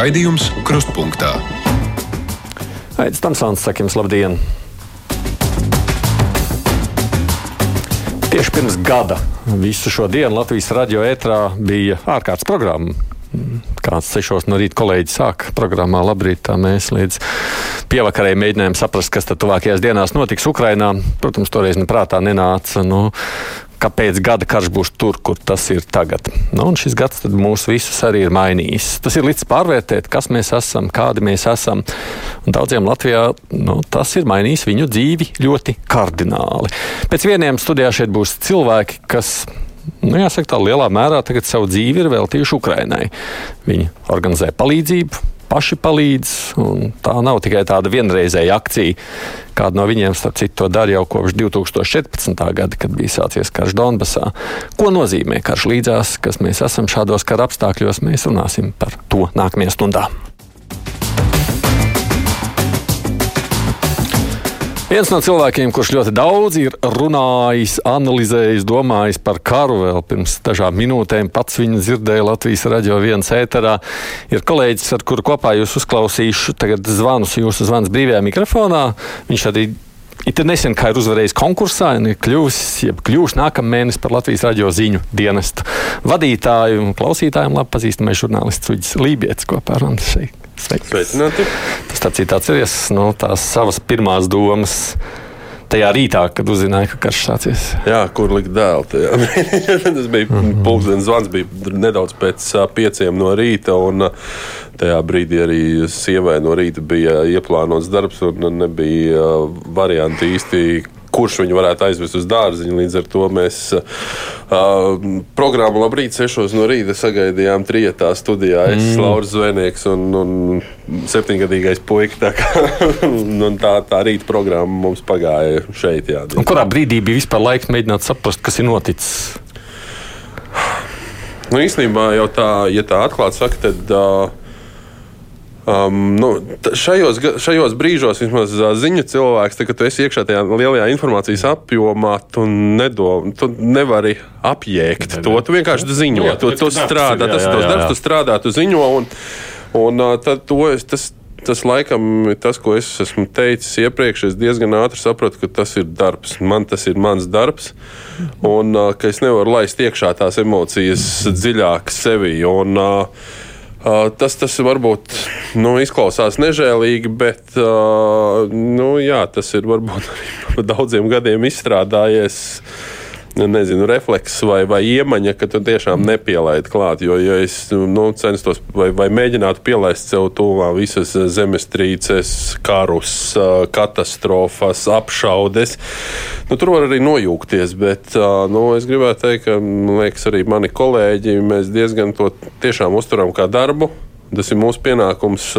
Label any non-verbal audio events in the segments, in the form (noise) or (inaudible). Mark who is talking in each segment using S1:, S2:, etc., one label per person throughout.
S1: Raidījums Krustpunktā.
S2: Aizsmeļamies, Tamsons, sakim, labdien! Tieši pirms gada visu šo dienu Latvijas radio ētrā bija ārkārtas programma. Kāds sešos no rīta kolēģis sāka programmā Labrīt, tā mēs līdz pievakarē mēģinājām saprast, kas tad tuvākajās dienās notiks Ukrainā. Protams, toreiz man prātā nenāca, nu, kāpēc gada karš būs tur, kur tas ir tagad. Nu, un šis gads mūs visus arī ir mainījis. Tas ir līdz pārvērtēt, kas mēs esam, kādi mēs esam. Un daudziem Latvijā nu, tas ir mainījis viņu dzīvi ļoti kardināli. Pēc vieniem studijā šeit būs cilvēki, kas nu, jāsaka, tā lielā mērā savu dzīvi ir veltījuši Ukrainai. Viņi organizē palīdzību, paši palīdz. Tā nav tikai tāda vienreizēja akcija. Kāda no viņiem, starp citu, to dara jau kopš 2014. gada, kad bija sācies karš Donbasā. Ko nozīmē karš līdzās, kas mēs esam šādos kara apstākļos? Mēs runāsim par to nākamajā stundā. Viens no cilvēkiem, kurš ļoti daudz ir runājis, analizējis, domājis par karu, vēl pirms dažām minūtēm pats viņu dzirdēja Latvijas radio viens ēterā, ir kolēģis, ar kuru kopā jūs uzklausīšu tagad zvanus, jūsu zvans brīvajā mikrofonā. Viņš arī ir nesen kā ir uzvarējis konkursā un ir kļuvis, jeb kļūs nākamā mēnesis par Latvijas radio ziņu dienestu vadītāju un klausītājiem labi pazīstamais žurnālists Uģis Lībijams kopā ar mums šeit.
S3: Sveicināti.
S2: Tas tāds ir ir no nu, tās savas pirmās domas. Tajā rītā, kad uzzināja, ka karš sācies.
S3: Jā, kur likt dēlu? (laughs) Tas bija mm -hmm. pulkstenis zvans, bija nedaudz pēc pieciem no rīta. Un, tajā brīdī arī sievai no rīta bija ieplānots darbs, un nebija varianti īsti, kurš viņu varētu aizvest uz dārziņu. Līdz ar to mēs uh, programmu Labrīt, 6 no rīta sagaidījām trijotā studijā. Es, mm. Lauris Zvēnieks un, un septiņgadīgais puika. Tā, (laughs) tā, tā rīta programma mums pagāja šeit. Jā,
S2: kurā brīdī bija vispār laiks mēģināt saprast, kas ir noticis?
S3: Nu, īstenībā jau tā, ja tā atklāti saka, tad. Uh, Um, nu, šajos, šajos brīžos vismaz ziņu cilvēks, tad, kad tu esi iekšā tajā lielajā informācijas apjomā, tu, nedom, tu nevari apjēgt to. Tu vienkārši ziņo, jā, tu, tu strādā, tas ir tas darbs, tu strādā, tu ziņo. Un, un tad to es, tas, tas laikam ir tas, ko es esmu teicis iepriekš. Es diezgan ātri sapratu, ka tas ir darbs. Man tas ir mans darbs, un ka es nevaru laist iekšā tās emocijas dziļāk sevi. Un, Uh, tas, tas varbūt nu, izklausās nežēlīgi, bet uh, nu, jā, tas ir varbūt (laughs) arī par daudziem gadiem izstrādājies. Nu, nezinu, refleks vai, vai iemaņa, ka tu tiešām nepielaidi klāt. Jo, ja es nu, censtos vai, vai mēģinātu pielaist sev tuvā visas zemestrīces, karus, katastrofas, apšaudes, nu, tur var arī nojūgties. Bet nu, es gribētu teikt, ka liekas, arī mani kolēģi, mēs diezgan to tiešām uzturam kā darbu. Tas ir mūsu pienākums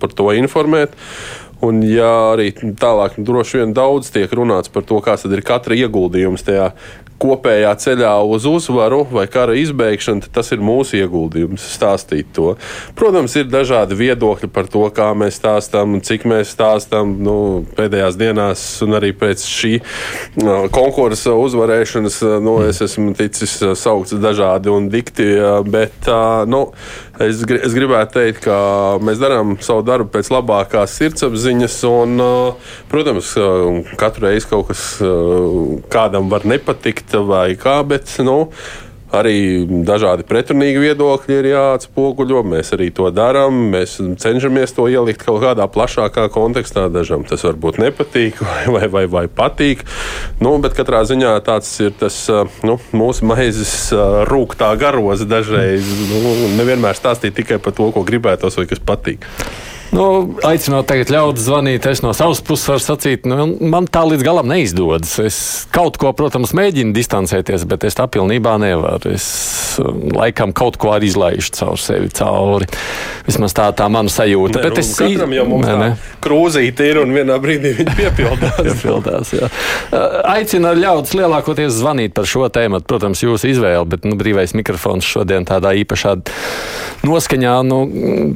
S3: par to informēt. Un, ja arī tālāk droši vien daudz tiek runāts par to, kāds ir katra ieguldījums tajā kopējā ceļā uz uzvaru vai kara izbeigšanu, tas ir mūsu ieguldījums stāstīt to. Protams, ir dažādi viedokļi par to, kā mēs stāstām cik mēs stāstām nu, pēdējās dienās, un arī pēc šī uh, konkursa uzvarēšanas. Nu, es esmu ticis saukts dažādi un dikti, bet uh, nu, es, es gribētu teikt, ka mēs darām savu darbu pēc labākās sirdsapziņas, un, protams, katru reizi kaut kas kādam var nepatikt vai kā, bet nu, arī dažādi pretrunīgi viedokļi ir jāatspoguļo. Mēs arī to darām. Mēs cenšamies to ielikt kaut kādā plašākā kontekstā. Dažam tas varbūt nepatīk (laughs) vai, vai, vai, vai patīk. Nu, bet katrā ziņā tāds ir tas nu, mūsu maizes rūktā garos dažreiz. Nu, nevienmēr stāstīt tikai par to, ko gribētos vai kas patīk.
S2: Nu, aicinot tagad ļaudis zvanīt, es no savas puses varu sacīt, nu, man tā līdz galam neizdodas. Es kaut ko, protams, mēģinu distancēties, bet es tā pilnībā nevaru. Es laikam kaut ko arī izlaižu caur sevi cauri. Vismaz tā, tā mana sajūta.
S3: Ne, bet nu, es katram jau mums ne, ne. krūzīte ir un vienā brīdī viņa piepildās. (laughs)
S2: piepildās jā. Uh, aicinu ļaudis lielākoties zvanīt par šo tēmu. Protams, jūsu izvēle, bet nu, brīvais mikrofons šodien tādā īpašā noskaņā, nu,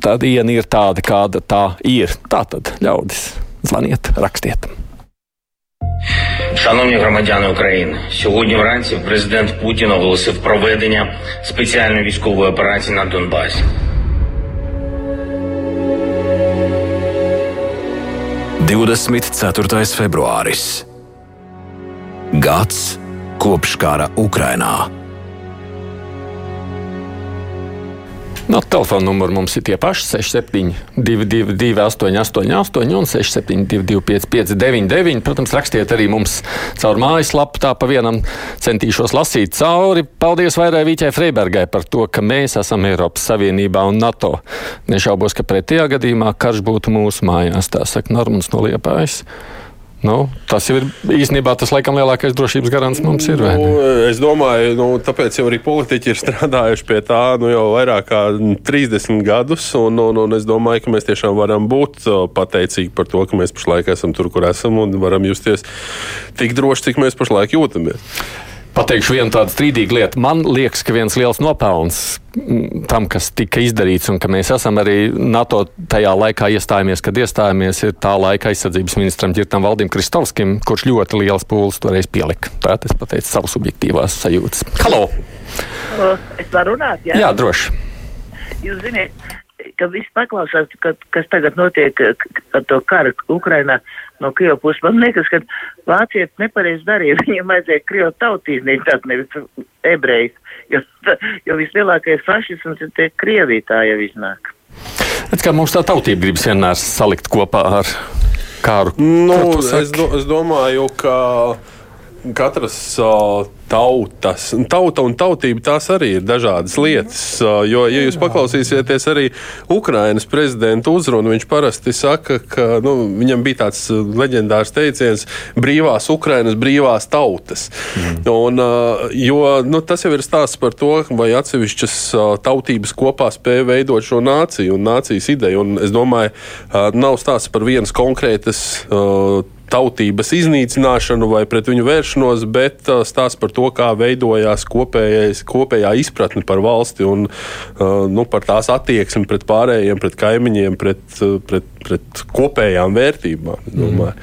S2: tā diena ir tāda, kāda tā ir. Tā tad ļaudis, zvaniet, rakstiet.
S4: Шановні громадяни України, сьогодні вранці президент Путін оголосив проведення спеціальної військової операції на Донбасі.
S1: Divdesmit ceturtais februāris Gads kopš kara Ukrainā.
S2: No, nu, telefona numuri mums ir tie paši 6722, 888, un 672, 559, Protams, rakstiet arī mums caur mājaslapu. Tā pa vienam centīšos lasīt cauri. Paldies Vairai Vīķai Freibergai par to, ka mēs esam Eiropas Savienībā un NATO. Nešaubos, ka pretējā gadījumā karš būtu mūsu mājās, tā saka Normans no Liepājas. Nu, tas jau ir īstenībā tas, laikam, lielākais drošības garants mums ir. Nu,
S3: es domāju, nu, tāpēc jau arī politiķi ir (laughs) strādājuši pie tā nu, jau vairāk kā 30 gadus. Un, un, un es domāju, ka mēs tiešām varam būt pateicīgi par to, ka mēs pašlaik esam tur, kur esam un varam justies tik droši, cik mēs pašlaik jūtamies.
S2: Pateikšu vienu tādu strīdīgu lietu. Man liekas, ka viens liels nopelns mm, tam, kas tika izdarīts, un ka mēs esam arī NATO tajā laikā iestājāmies, kad iestājāmies, ir tā laika aizsardzības ministram Girtam Valdim Kristovskim, kurš ļoti liels pūles toreiz pielika. Tā es pateicu savas subjektīvās sajūtas. Halo!
S5: Es varu runāt, jā?
S2: Jā, droši.
S5: Jūs ziniet, ka viss paklausās, ka, kas tagad notiek ar to karu Ukrainā no Krievijas puses. Man liekas, ka vācieši nepareizi darīja. (laughs) Viņiem vajadzēja Krievu tautību, tad nevis ebrejs. Jo, jo vislielākais fašisms ir tie Krievija, tā jau iznāk.
S2: Bet kā mums tā tautība gribas vienmēr salikt kopā ar kāru?
S3: Nu, es, do, es domāju, ka katras uh, tautas. Tauta un tautība tās arī ir dažādas lietas. Jo, ja jūs paklausīsieties arī Ukrainas prezidenta uzrunu, viņš parasti saka, ka nu, viņam bija tāds leģendārs teiciens - brīvās Ukrainas, brīvās tautas. Mm. Un, jo nu, tas jau ir stāsts par to, vai atsevišķas tautības kopā spēja veidot šo nāciju un nācijas ideju. Un es domāju, nav stāsts par vienas konkrētas tautības iznīcināšanu vai pret viņu vēršanos, bet uh, stāsts par to, kā veidojās kopējais, kopējā izpratne par valsti un uh, nu, par tās attieksmi pret pārējiem, pret kaimiņiem, pret, uh, pret, pret kopējām vērtībām. Mm.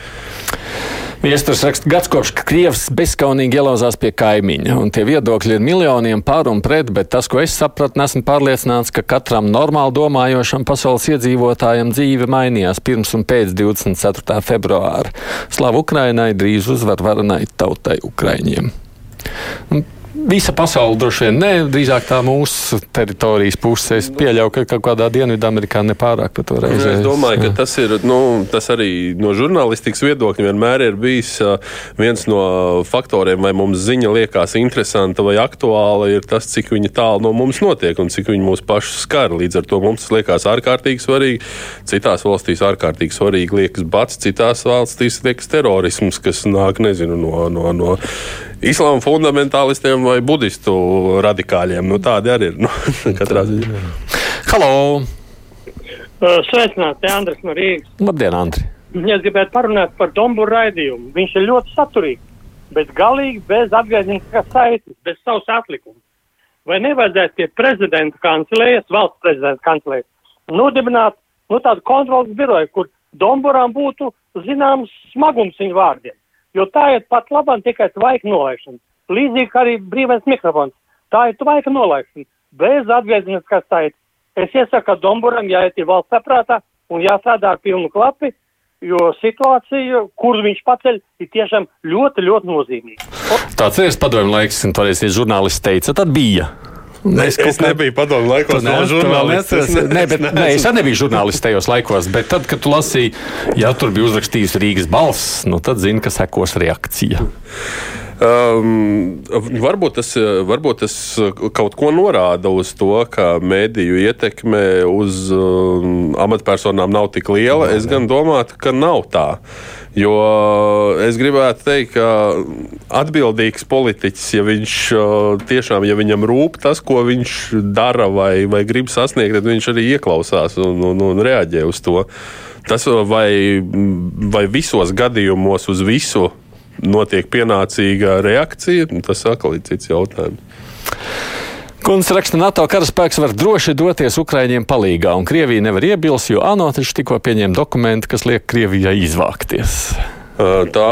S2: Viesturs raksta, gads kopš Krievs bezskaunīgi ielauzās pie kaimiņa, un tie viedokļi ir miljoniem par un pret, bet tas, ko es sapratu, esmu pārliecināts, ka katram normāli domājošam pasaules iedzīvotājam dzīve mainījās pirms un pēc 24. februāra. Slavu Ukrainai drīz uzvar varanai tautai Ukraiņiem. Un visa pasaule droši vien ne, drīzāk tā mūsu teritorijas puse. Es pieļauju, ka kaut kādā Dienvidamerikā nepārāk par to reizi.
S3: Es domāju, ka tas ir, nu, tas arī no žurnālistikas viedokļa vienmēr ir bijis viens no faktoriem, vai mums ziņa liekas interesanta vai aktuāla, ir tas, cik tālu no mums notiek un cik viņa mūs pašus skar. Līdz ar to mums tas liekas ārkārtīgi svarīgi. Citās valstīs ārkārtīgi svarīgi liekas bats, citās valstīs liekas terorisms, kas nāk, nezinu, no, no, no islāma fundamentālistiem vai budistu radikāļiem. Nu, tādi arī ir. Nu, (laughs) katrā ziņā.
S2: Halo!
S6: Uh, sveicināti, Andris no Rīgas.
S2: Labdien, Andri!
S6: Es gribētu parunāt par Domburu raidījumu. Viņš ir ļoti saturīgs, bet galīgi bez atgādniskās saites, bez savas atlikuma. Vai nevajadzētu pie prezidenta kancelējas, valsts prezidenta kancelējas, nodibināt nu, tādu kontrolas biroju, kur Domburām būtu zināms smagums viņu vārdiem? Jo tā ir pat labāk tikai tvaika nolaišana. Līdzīgi arī brīvais mikrofons. Tā ir tvaika nolaišana, bez atgriezeniskās saites. Es iesaku Domburam jāiet ir valsts saprātā un jāsādā ar pilnu klapi, jo situācija, kur viņš paceļ, ir tiešām ļoti, ļoti nozīmīga.
S2: Tāds ir padomju laiks, un toreiz žurnālisti teica, tad bija.
S3: Es, es nebiju padomu laikos, no žurnālists.
S2: Es, ne, bet, ne, es arī nebiju žurnālists tajos laikos, bet tad, kad tu lasīji, ja tur bija uzrakstījis Rīgas balss, nu, tad zini, ka sekos reakcija.
S3: Um, varbūt, tas, varbūt tas kaut ko norāda uz to, ka mēdīju ietekme uz um, amatpersonām nav tik liela. Es gan domāju, ka nav tā. Jo es gribētu teikt, ka atbildīgs politiķis, ja viņš tiešām, ja viņam rūp tas, ko viņš dara vai, vai grib sasniegt, tad viņš arī ieklausās un, un, un reaģē uz to. Tas vai, vai visos gadījumos uz visu notiek pienācīga reakcija, tas atkal ir cits jautājums.
S2: Kungs raksta, NATO karaspēks var droši doties Ukraiņiem palīgā, un Krievija nevar iebilst, jo ANO taču tikko pieņēma dokumentu, kas liek Krievijai izvākties.
S3: Tā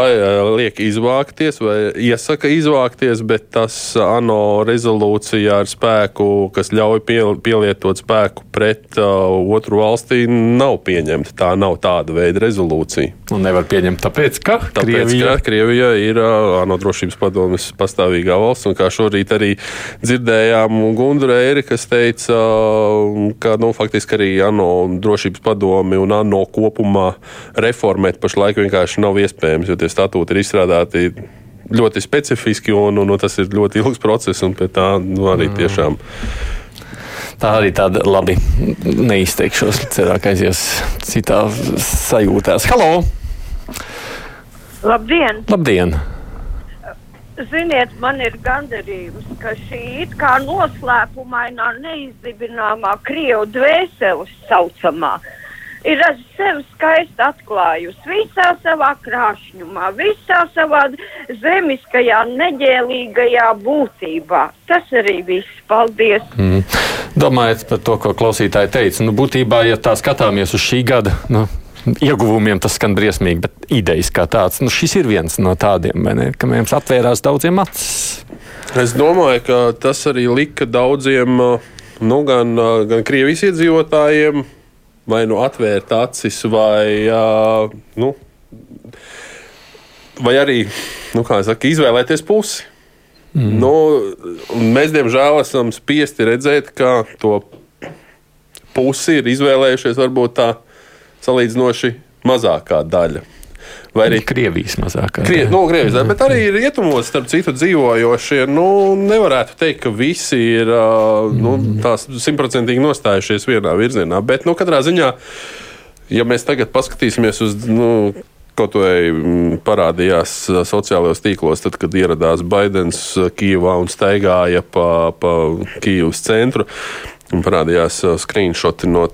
S3: liek izvākties vai iesaka izvākties, bet tas ANO rezolūcija ar spēku, kas ļauj pielietot spēku pret uh, otru valstī, nav pieņemta. Tā nav tāda veida rezolūcija.
S2: Un nevar pieņemt, tāpēc, ka
S3: Tāpēc, Krievija, ka Krievija ir ANO drošības padomes pastāvīgā valsts, un kā šorīt arī dzirdējām Gundra Eiri, kas teica, ka nu, faktiski arī ANO drošības padomi un ANO kopumā reformēt pašlaik vienkārši nav iespējams, jo tie statūti ir izstrādāti ļoti specifiski, un, un, un tas ir ļoti ilgs process, un pie tā nu, arī tiešām.
S2: Tā arī tāda labi neizteikšos, cerāk aizies citā sajūtās. Halo!
S7: Labdien!
S2: Labdien!
S7: Ziniet, man ir gandarījums, ka šī it kā noslēpumainā, neizdibināmā krievu dvēseles saucamā ir sevi skaisti atklājusi visā savā krāšņumā, visā savā zemiskajā, neģēlīgajā būtībā. Tas arī viss. Paldies!
S2: Mm. Domājot par to, ko klausītāji teica, nu, būtībā, ja tā skatāmies uz šī gada nu, ieguvumiem, tas skan briesmīgi, bet idejas kā tāds, nu, šis ir viens no tādiem, ne, ka mums atvērās daudziem acis.
S3: Es domāju, ka tas arī lika daudziem, nu, gan, gan Krievijas iedzīvotājiem, vai nu atvērt acis, vai, nu, vai arī, nu, saka, izvēlēties pusi. Mm. Nu, mēs, diemžēl, esam spiesti redzēt, ka to pusi ir izvēlējušies varbūt tā salīdzinoši mazākā daļa.
S2: Vai arī Krievijas mazākā?
S3: Krie, no, nu, Krievijas bet arī rietumos, starp citu, dzīvojošie. Nu, nevarētu teikt, ka visi ir nu, simtprocentīgi nostājušies vienā virzienā. Bet, nu, katrā ziņā, ja mēs tagad paskatīsimies uz. Nu, Kaut vai parādījās sociālajos tīklos, tad, kad ieradās Baidens Kijavā un staigāja pa, pa Kijavas centru. Un parādījās screenshoti no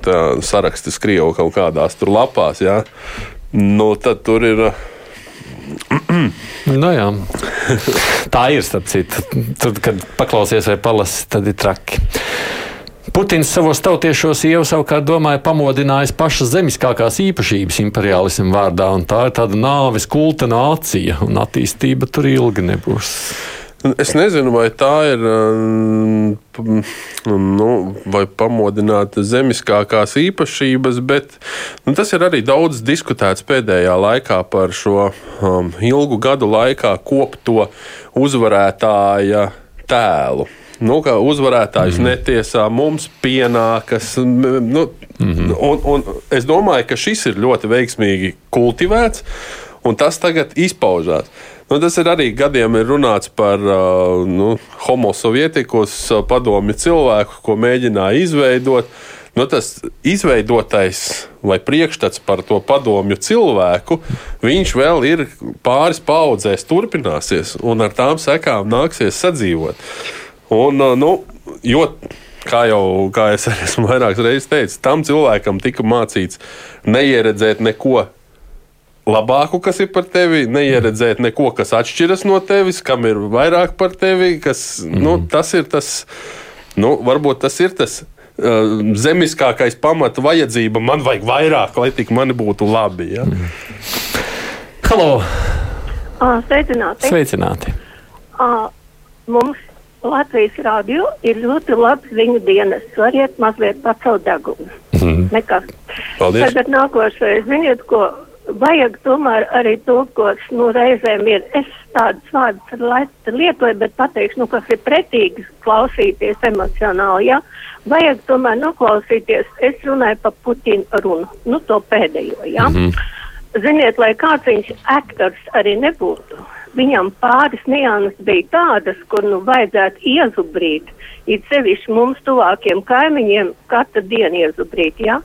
S3: sarakstas Krievijas kaut kādās tur lapās. Ja? Nu, tad tur ir.
S2: nu, jā. Tā ir starp citu. Tad, kad paklausies vai palasi, tad ir traki. Putins savos tautiešos jau savukārt domāja pamodinājis pašas zemiskākās īpašības imperiālismu vārdā, un tā ir tāda nāves kulta nācija, un attīstība tur ilgi nebūs.
S3: Es nezinu, vai tā ir nu, vai pamodināta zemiskākās īpašības, bet nu, tas ir arī daudz diskutēts pēdējā laikā par šo um, ilgu gadu laikā kopto uzvarētāja tēlu nu, ka uzvarētājs mm. netiesā mums pienākas. Nu, mm -hmm. un, un es domāju, ka šis ir ļoti veiksmīgi kultivēts, un tas tagad izpaužās. Nu, tas ir arī gadiem ir runāts par uh, nu, homosovietikus padomi cilvēku, ko mēģināja izveidot. Nu, tas izveidotais vai priekšstats par to padomju cilvēku, viņš vēl ir pāris paudzēs turpināsies, un ar tām sekām nāksies sadzīvot. Un, nu, jo, kā jau kā es esmu vairākas reizes teicis, tam cilvēkam tika mācīts neieredzēt neko labāku, kas ir par tevi, neieredzēt neko, kas atšķiras no tevis, kam ir vairāk par tevi. Kas, mm. nu, tas ir tas, nu, varbūt tas ir tas. Uh, zemiskākais pamata vajadzība man vajag vairāk, lai tik mani būtu labi. Ja? Mm.
S2: Halo!
S7: Uh, sveicināti!
S2: Sveicināti.
S7: Uh, mums Latvijas rādio ir ļoti labs ziņu dienas. Variet mazliet pacelt degunu. Mm. Nekas.
S3: Paldies.
S7: Tagad nākošais, ziniet, ko vajag tomēr arī to, ko nu, reizēm ir. Es tādus vārdus lietoju, bet pateikšu, nu, kas ir pretīgi klausīties emocionāli. Ja? Vajag tomēr noklausīties. Es runāju par Putina runu, nu, to pēdējo. Ja? Mm -hmm. Ziniet, lai kāds viņš aktors arī nebūtu viņam pāris nianses bija tādas, kur nu vajadzētu iezubrīt, it sevišķi mums tuvākiem kaimiņiem katru dienu iezubrīt, ja?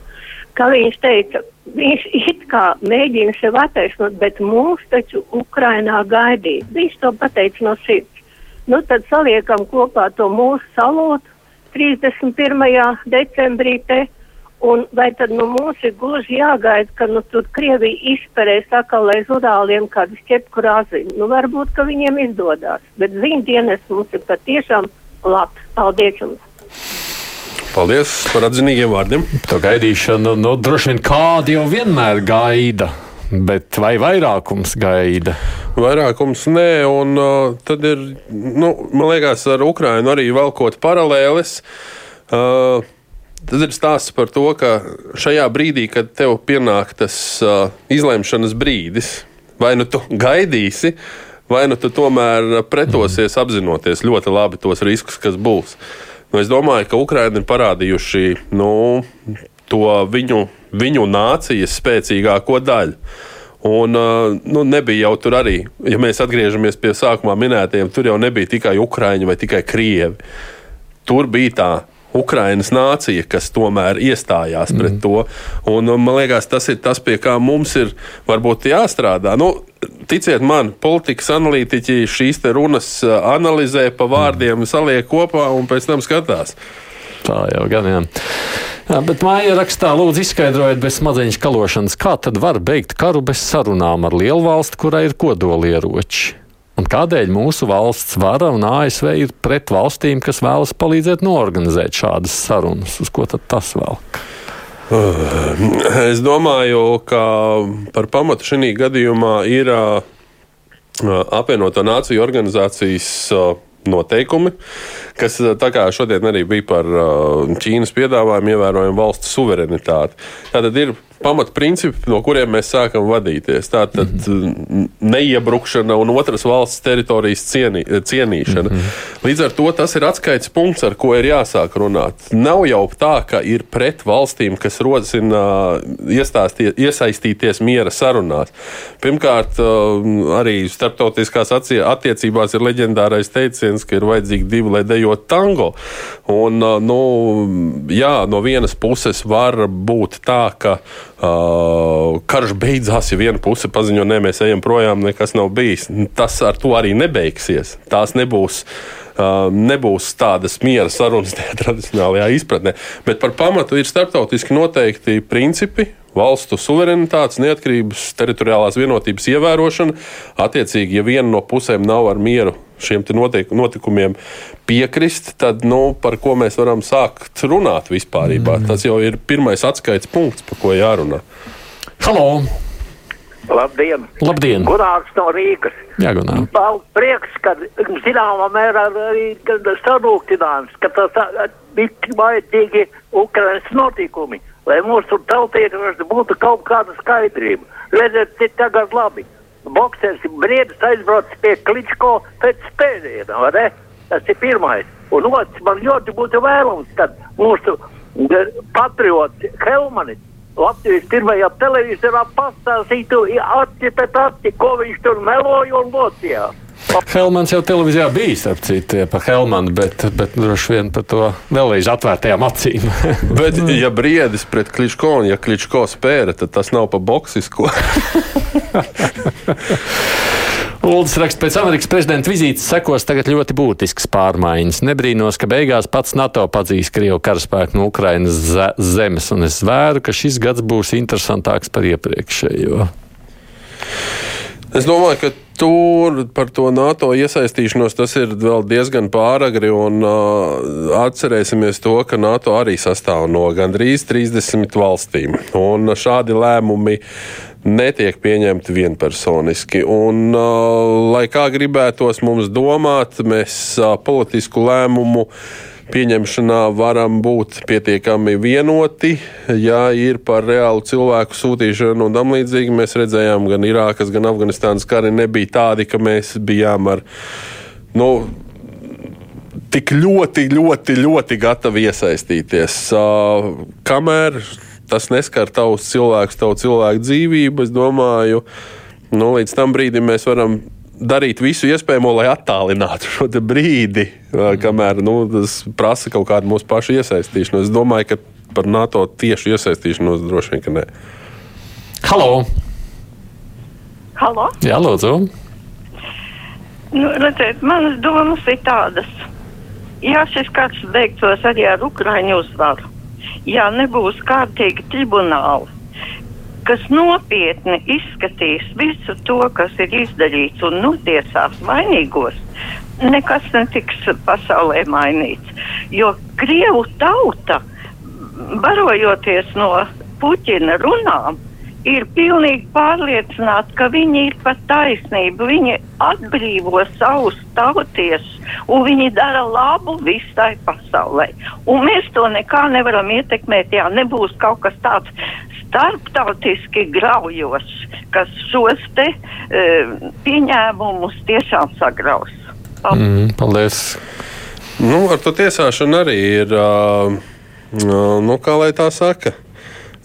S7: Kā viņš teica, viņš it kā mēģina sev attaisnot, bet mūs taču Ukrainā gaidīja. Viņš to pateica no sirds. Nu tad saliekam kopā to mūsu salūtu 31. decembrī te Un vai tad nu, mums ir gluži jāgaida, ka nu, tur Krievija izspērēs atkal aiz urāliem kādu ķepku rāziņu? Nu, varbūt, ka viņiem izdodas, bet ziņu dienas mums ir patiešām labs. Paldies jums!
S3: Paldies par atzinīgiem vārdiem.
S2: Tā gaidīšana, nu, droši vien kādi jau vienmēr gaida. Bet vai vairākums gaida?
S3: Vairākums nē, un uh, tad ir, nu, man liekas, ar Ukrajinu arī velkot paralēles. Uh, tad ir stāsts par to, ka šajā brīdī, kad tev pienāk tas uh, izlemšanas brīdis, vai nu tu gaidīsi, vai nu tu tomēr pretosies apzinoties ļoti labi tos riskus, kas būs. Nu, es domāju, ka Ukraiņi ir parādījuši nu, to viņu, viņu nācijas spēcīgāko daļu. Un, nu, nebija jau tur arī, ja mēs atgriežamies pie sākumā minētajiem, tur jau nebija tikai ukrāņi vai tikai krievi. Tur bija tā Ukraiņas nācija, kas tomēr iestājās mm. pret to. Un, man liekas, tas ir tas, pie kā mums ir varbūt jāstrādā. Nu, ticiet man, politikas analītiķi šīs runas analizē pa vārdiem, mm. saliek kopā un pēc tam skatās.
S2: Tā jau gan jā. Jā, bet māja rakstā lūdzu izskaidrojiet bez smadzeņu kalošanas, kā tad var beigt karu bez sarunām ar lielu valsti, kurai ir kodolieroči. Un kādēļ mūsu valsts vara un ASV ir pret valstīm, kas vēlas palīdzēt norganizēt šādas sarunas? Uz ko tad tas velk? (sighs)
S3: Es domāju, ka par pamatu šī gadījumā ir apvienoto nāciju organizācijas noteikumi, kas tā kā šodien arī bija par Ķīnas piedāvājumu, ievērojam valsts suverenitāti. Tātad ir pamatprincipi, no kuriem mēs sākam vadīties. Tātad mm -hmm. neiebrukšana un otras valsts teritorijas cienī, cienīšana. Mm -hmm. Līdz ar to tas ir atskaites punkts, ar ko ir jāsāk runāt. Nav jau tā, ka ir pret valstīm, kas rosina iesaistīties miera sarunās. Pirmkārt, arī starptautiskās attiecībās ir leģendārais teiciens, ka ir vajadzīgi divi, lai dejot tango. Un, nu, jā, no vienas puses var būt tā, ka Uh, karš beidzās, ja viena puse paziņo, nē, mēs ejam projām, nekas nav bijis. Tas ar to arī nebeigsies. Tās nebūs. Uh, nebūs tādas miera sarunas (laughs) tajā tradicionālajā izpratnē. Bet par pamatu ir starptautiski noteikti principi, valstu suverenitātes, neatkarības, teritoriālās vienotības ievērošana. Attiecīgi, ja viena no pusēm nav ar mieru šiem notikumiem piekrist, tad nu, par ko mēs varam sākt runāt vispār? Mm. Tas jau ir pirmais atskaites punkts, par ko jārunā.
S2: Halo!
S8: Labdien!
S2: Labdien.
S8: Gunārs no Rīgas.
S2: Jā, Gunārs.
S8: Prieks, ka zināmā mērā arī sarūktinājums, ka tas ir vajadzīgi Ukrainas notikumi lai mūsu tautiešiem būtu kaut kāda skaidrība. Redziet, cik tagad labi. Boksers Briedis aizbrauc pie Kličko pēc spēļiem? Tas ir pirmais. Un otrs, man ļoti būtu vēlams, kad mūsu eh, patriots Helmanis Latvijas pirmajā televīzorā pastāstītu aci pēc aci, ko viņš tur meloja un locījās.
S2: Helmans jau televīzijā bija, starp citu, par Helmanu, bet, bet droši vien par to vēlreiz atvērtajām acīm. (laughs) (laughs)
S3: bet, ja briedis pret Kličko un ja Kličko spēra, tad tas nav pa boksisko. (laughs)
S2: Uldis raksta, pēc Amerikas prezidenta vizītes sekos tagad ļoti būtisks pārmaiņas. Nebrīnos, ka beigās pats NATO padzīs Krievu karaspēku no Ukrainas zemes, un es vēru, ka šis gads būs interesantāks par iepriekšējo.
S3: Es domāju, ka tur par to NATO iesaistīšanos tas ir vēl diezgan pāragri. Un, uh, atcerēsimies to, ka NATO arī sastāv no gandrīz 30 valstīm. Un šādi lēmumi netiek pieņemti vienpersoniski. Un, uh, lai kā gribētos mums domāt, mēs uh, politisku lēmumu pieņemšanā varam būt pietiekami vienoti. Ja ir par reālu cilvēku sūtīšanu un tam līdzīgi, mēs redzējām, gan Irākas, gan Afganistānas kari nebija tādi, ka mēs bijām ar. Nu, Tik ļoti, ļoti, ļoti gatavi iesaistīties. Uh, kamēr tas neskar tavus cilvēkus, tavu cilvēku dzīvību, es domāju, nu, līdz tam brīdim mēs varam darīt visu iespējamo, lai attālinātu šo brīdi, kamēr nu, tas prasa kaut kādu mūsu pašu iesaistīšanos. Es domāju, ka par NATO tieši iesaistīšanos droši vien, ka nē.
S2: Halo!
S7: Halo?
S2: Jā, lūdzu!
S7: Nu, redziet, manas domas ir tādas. Ja šis karš beigtos arī ar Ukraiņu uzvaru, ja nebūs kārtīgi tribunāli, kas nopietni izskatīs visu to, kas ir izdarīts un notiesās vainīgos, nekas netiks pasaulē mainīts. Jo Krievu tauta, barojoties no Puķina runām, ir pilnīgi pārliecināti, ka viņi ir pat taisnība. Viņi atbrīvo savus tautiešus un viņi dara labu visai pasaulē. Un mēs to nekā nevaram ietekmēt, ja nebūs kaut kas tāds starptautiski graujošs, kas šos te uh, pieņēmumus tiešām sagraus.
S2: Paldies! Mm, paldies.
S3: Nu, ar to tiesāšanu arī ir, uh, nu, kā lai tā saka.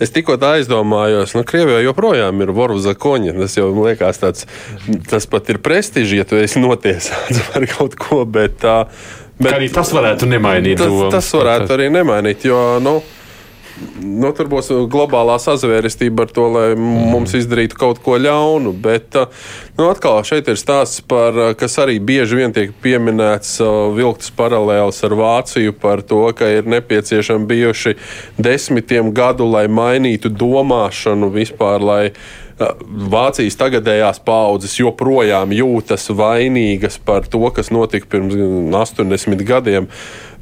S3: Es tikko aizdomājos, ka nu, Krievijā joprojām ir Vorvuza koņa. Tas jau man liekas, tāds, tas pat ir prestiži, ja tu esi notiesāts (laughs) par kaut ko. Bet, uh,
S2: bet, arī tas varētu nemainīt.
S3: Tas, tas varētu arī nemainīt, jo. Nu, nu, tur būs globālā sazvērestība ar to, lai mums izdarītu kaut ko ļaunu. Bet nu, atkal šeit ir stāsts par, kas arī bieži vien tiek pieminēts, vilktas paralēlis ar Vāciju par to, ka ir nepieciešami bijuši desmitiem gadu, lai mainītu domāšanu vispār, lai Vācijas tagadējās paudzes joprojām jūtas vainīgas par to, kas notika pirms 80 gadiem.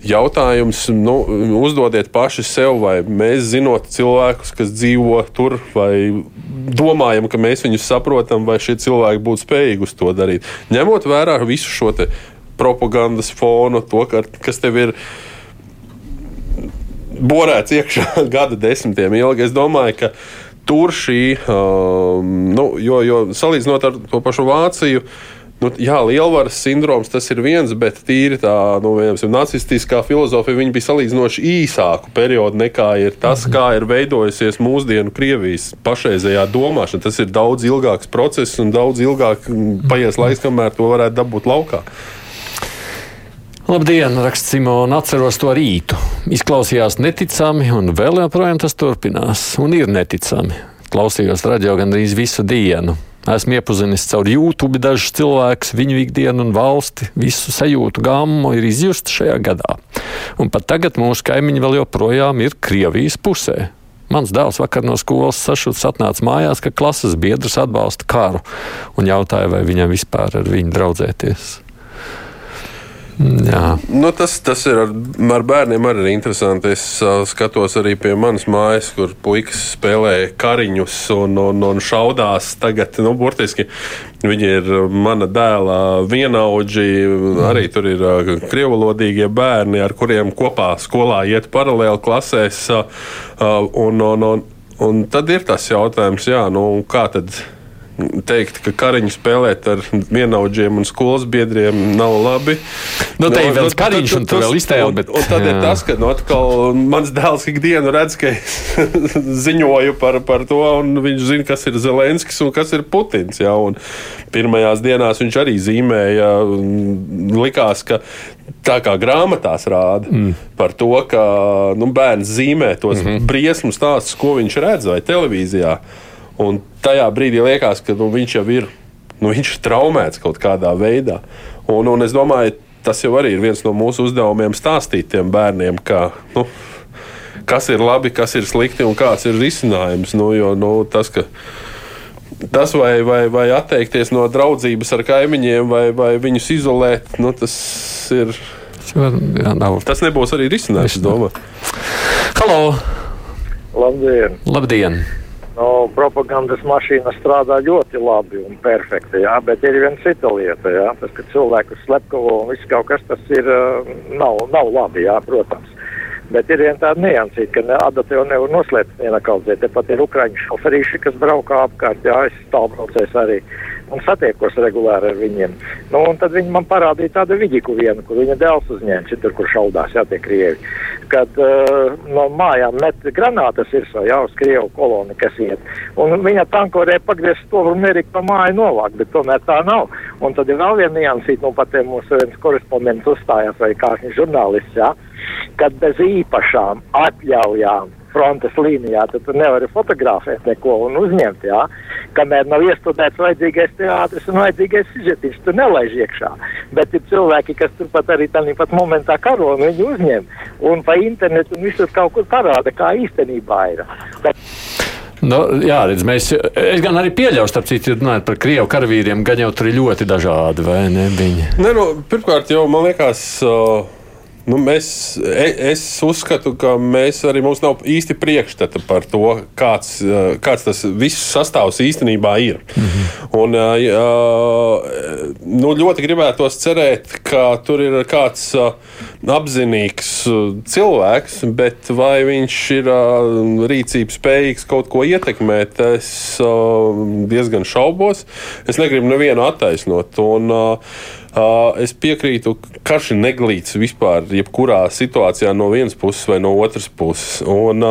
S3: Jautājums nu, uzdodiet paši sev, vai mēs zinot cilvēkus, kas dzīvo tur, vai domājam, ka mēs viņus saprotam, vai šie cilvēki būtu spējīgi uz to darīt. Ņemot vērā visu šo propagandas fonu, to, ka, kas tev ir borēts iekšā (laughs) gada desmitiem ilgi, es domāju, ka tur šī, um, nu, jo, jo salīdzinot ar to pašu Vāciju, uh, Nu, jā, lielvaras sindroms tas ir viens, bet tīri tā nu, nacistiskā filozofija bija salīdzinoši īsāku periodu nekā ir tas, kā ir veidojusies mūsdienu Krievijas pašreizējā domāšana. Tas ir daudz ilgāks process un daudz ilgāk paies laiks, kamēr to varētu dabūt laukā.
S2: Labdien, raksta Simona. Atceros to rītu. Izklausījās neticami, un vēl joprojām tas turpinās. Un ir neticami. Klausījos radio gandrīz visu dienu. Esmu iepazinis caur YouTube dažus cilvēkus, viņu ikdienu un valsti. Visu sajūtu gāmu ir izjusta šajā gadā. Un pat tagad mūsu kaimiņi vēl joprojām ir Krievijas pusē. Mans dēls vakar no skolas sašuts atnāca mājās, ka klases biedrs atbalsta karu un jautāja, vai viņam vispār ar viņu draudzēties. Jā.
S3: Nu, tas, tas ir ar, ar bērniem arī interesanti. Es uh, skatos arī pie manas mājas, kur puikas spēlē kariņus un, un, un šaudās. Tagad, nu, burtiski, viņi ir mana dēla vienaudži. Arī tur ir uh, krievalodīgie bērni, ar kuriem kopā skolā iet paralēli klasēs. Uh, un, un, un, un tad ir tas jautājums, jā, nu, kā tad teikt, ka kariņu spēlēt ar vienaudžiem un skolas biedriem nav labi.
S2: Nu, te ir nu, vēl kariņš, un tu vēl iztēli. Bet...
S3: Un, un tad jā. ir tas, ka nu, atkal mans dēls ikdienu redz, ka (laughs) ziņoju par, par to, un viņš zina, kas ir Zelenskis un kas ir Putins. Jā, pirmajās dienās viņš arī zīmēja, likās, ka tā kā grāmatās rāda mm. par to, ka nu, bērns zīmē tos mm -hmm. briesmu stāstus, ko viņš redz vai televīzijā. Un tajā brīdī liekas, ka nu, viņš jau ir, nu, viņš ir traumēts kaut kādā veidā. Un, un es domāju, tas jau arī ir viens no mūsu uzdevumiem stāstīt tiem bērniem, ka, nu, kas ir labi, kas ir slikti un kāds ir risinājums. Nu, jo, nu, tas, ka, tas vai, vai, vai atteikties no draudzības ar kaimiņiem, vai, vai viņus izolēt, nu, tas ir. Jā, nav. Tas nebūs arī risinājums, es domāju.
S2: Halo!
S9: Labdien!
S2: Labdien.
S9: Nu, propagandas mašīna strādā ļoti labi un perfekti, jā, bet ir viena cita lieta. Jā, tas, ka cilvēku slepkavo un viss kaut kas tas ir, nav, nav labi, jā, protams. Bet ir viena tāda niansīta, ka ne, adata jau nevar noslēpt viena kaudzē. Tepat ir ukraiņu šoferīši, kas braukā apkārt, jā, es stāvbraucējs arī un satiekos regulāri ar viņiem. Nu, un tad viņi man parādīja tādu vidiku vienu, kur viņa dēls uzņēma, tur, kur šaudās, jā, tie krievi. Kad uh, no mājām met granātas ir jau uz krievu koloni, kas iet. Un viņa tankorē pagriezt to un mērīt pa māju novākt, bet tomēr tā nav. Un tad ir vēl viena niansīta, nu pat mūsu viens korespondents uzstājās vai kā viņš žurnālists, jā, kad bez īpašām atļaujām frontes līnijā, tad tu nevari fotografēt neko un uzņemt, jā. Kamēr nav iestudēts vajadzīgais teātris un vajadzīgais sižetiņš, tu nelaiž iekšā. Bet ir cilvēki, kas turpat arī tādā pat momentā karo un viņi uzņem. Un pa internetu un visur kaut kur parāda, kā īstenībā ir. Bet...
S2: Nu, jā, redz, mēs, es gan arī pieļauju, starp citu, runājot par krievu karavīriem, gan jau tur ir ļoti dažādi, vai ne? Viņi.
S3: Ne, nu, pirmkārt, jau man liekas. Uh Nu, mēs, e- es uzskatu, ka mēs arī mums nav īsti priekšstata par to, kāds, eh, kāds tas viss sastāvs īstenībā ir. Mm -hmm. Un, uh, nu, ļoti gribētos cerēt, ka tur ir kāds apzinīgs cilvēks, bet vai viņš ir rīcības spējīgs kaut ko ietekmēt, es diezgan šaubos. Es negribu nevienu attaisnot. Un, es piekrītu, ka karš ir neglīts vispār, jebkurā situācijā no vienas puses vai no otras puses. Un,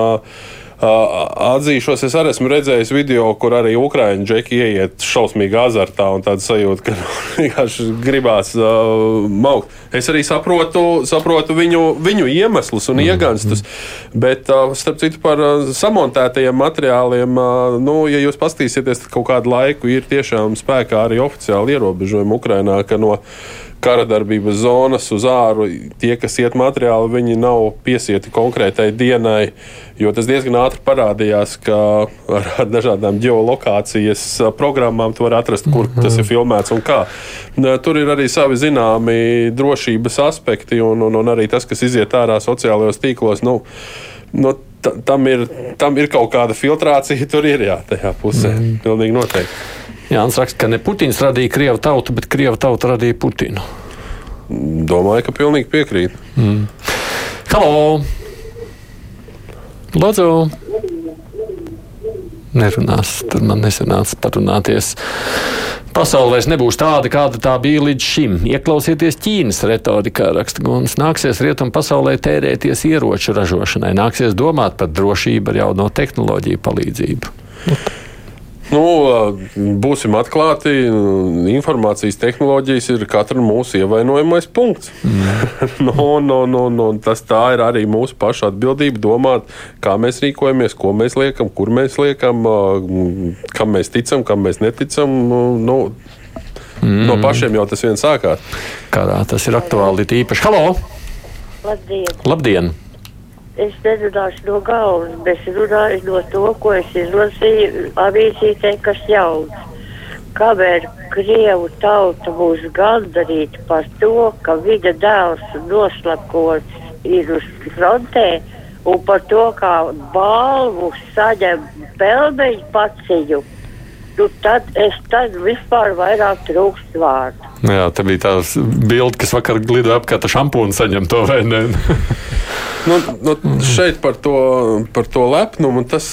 S3: atzīšos, es arī esmu redzējis video, kur arī Ukrāņu džeki ieiet šausmīgā azartā un tāda sajūta, ka (laughs) vienkārši gribās uh, maukt. Es arī saprotu, saprotu viņu, viņu iemeslus un mm. ieganstus, bet, uh, starp citu, par samontētajiem materiāliem, nu, ja jūs paskatīsieties, tad kaut kādu laiku ir tiešām spēkā arī oficiāli ierobežojumi Ukrainā, ka no kara darbības zonas uz āru. Tie, kas iet materiāli, viņi nav piesieti konkrētai dienai, jo tas diezgan ātri parādījās, ka ar, dažādām geolokācijas programmām tu vari atrast, kur mm -hmm. tas ir filmēts un kā. Tur ir arī savi zināmi drošības aspekti, un, un, un arī tas, kas iziet ārā sociālajos tīklos. Nu, nu, tam ir, tam ir kaut kāda filtrācija, tur ir jā, tajā pusē. Mm. Pilnīgi noteikti.
S2: Jānis raksta, ka ne Putins radīja Krievu tautu, bet Krievu tauta radīja Putinu.
S3: Domāju, ka pilnīgi piekrīt.
S2: Mm. Halo! Lūdzu! Nerunās, tur man nesanāca parunāties. Pasaule vairs nebūs tāda, kāda tā bija līdz šim. Ieklausieties Ķīnas retorikā, raksta Guns. Nāksies rietumu pasaulē tērēties ieroču ražošanai, nāksies domāt par drošību ar jauno tehnoloģiju palīdzību.
S3: Nu, būsim atklāti. Informācijas tehnoloģijas ir katra mūsu ievainojamais punkts. Mm. no, no, no, no, tas tā ir arī mūsu paša atbildība domāt, kā mēs rīkojamies, ko mēs liekam, kur mēs liekam, kam mēs ticam, kam mēs neticam. Nu, mm. No pašiem jau tas viens sākās.
S2: Kādā tas ir aktuāli īpaši? Halo!
S10: Labdien!
S2: Labdien
S10: es nerunāšu no galvas, bet es runāšu no to, ko es izlasīju avīzītē, kas jauns. Kamēr Krievu tauta būs gandarīta par to, ka viņa dēls noslakots ir uz frontē, un par to, kā balvu saņem pelmeņu paciņu, nu tad es tad vispār vairāk trūkst vārdu.
S2: Jā, tā bija tā bilde, kas vakar glidoja apkārt ar šampūnu saņem to vai ne? (laughs)
S3: nu, nu, šeit par to, par to lepnumu, tas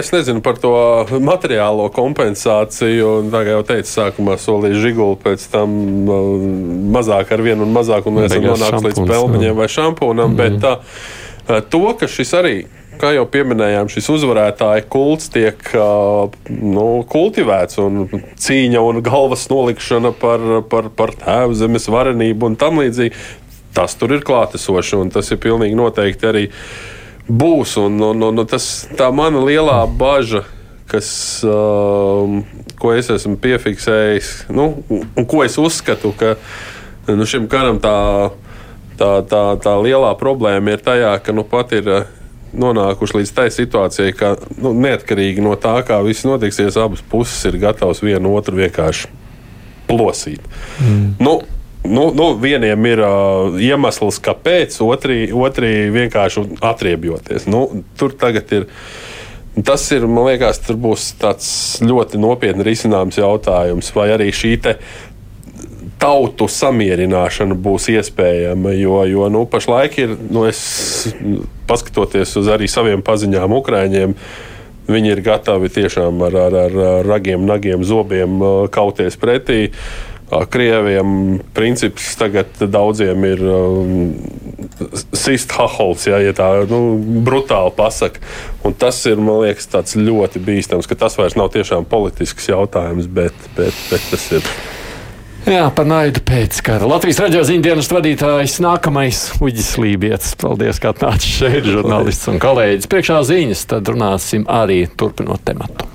S3: es nezinu par to materiālo kompensāciju. Tā kā jau teicu, sākumā solīja žiguli, pēc tam mazāk ar vienu un mazāk, un mēs esam nonākuši līdz pelmeņiem vai šampūnam. Mm. Bet tā, to, ka šis arī kā jau pieminējām, šis uzvarētāja kults tiek nu, kultivēts un cīņa un galvas nolikšana par, par, par tēvu zemes varenību un tam līdzīgi. Tas tur ir klātesoši un tas ir pilnīgi noteikti arī būs. Un, un, un, un tas, tā mana lielā bažas kas, um, ko es esmu piefiksējis, nu, un ko es uzskatu, ka nu, šim karam tā, tā, tā, tā lielā problēma ir tajā, ka nu, pat ir nonākuši līdz tai situācijai, ka nu, neatkarīgi no tā, kā viss notiksies, abas puses ir gatavas vienu otru vienkārši plosīt. Mm. Nu, Nu, nu, vieniem ir uh, iemesls, kāpēc, otri, otri vienkārši atriebjoties. Nu, tur tagad ir. Tas ir, man liekas, tur būs tāds ļoti nopietni risināms jautājums, vai arī šī tautu samierināšana būs iespējama. Jo, jo nu, pašlaik ir, nu, es, paskatoties uz arī saviem paziņām, Ukrāņiem, viņi ir gatavi tiešām ar, ar, ar ragiem, nagiem, zobiem kauties pretī. Krieviem princips tagad daudziem ir um, sist hahols, ja, ja tā nu, brutāli pasaka. Un tas ir, man liekas, ļoti bīstams, ka tas vairs nav tiešām politisks jautājums, bet, bet, bet tas ir.
S2: Jā, par naidu pēc kara. Latvijas raidījuma ziņdienas vadītājs nākamais Uģis Lībijams. Paldies, ka atnācis šeit, žurnālists un kolēģis. Priekšā ziņas, tad runāsim arī turpinot tematu.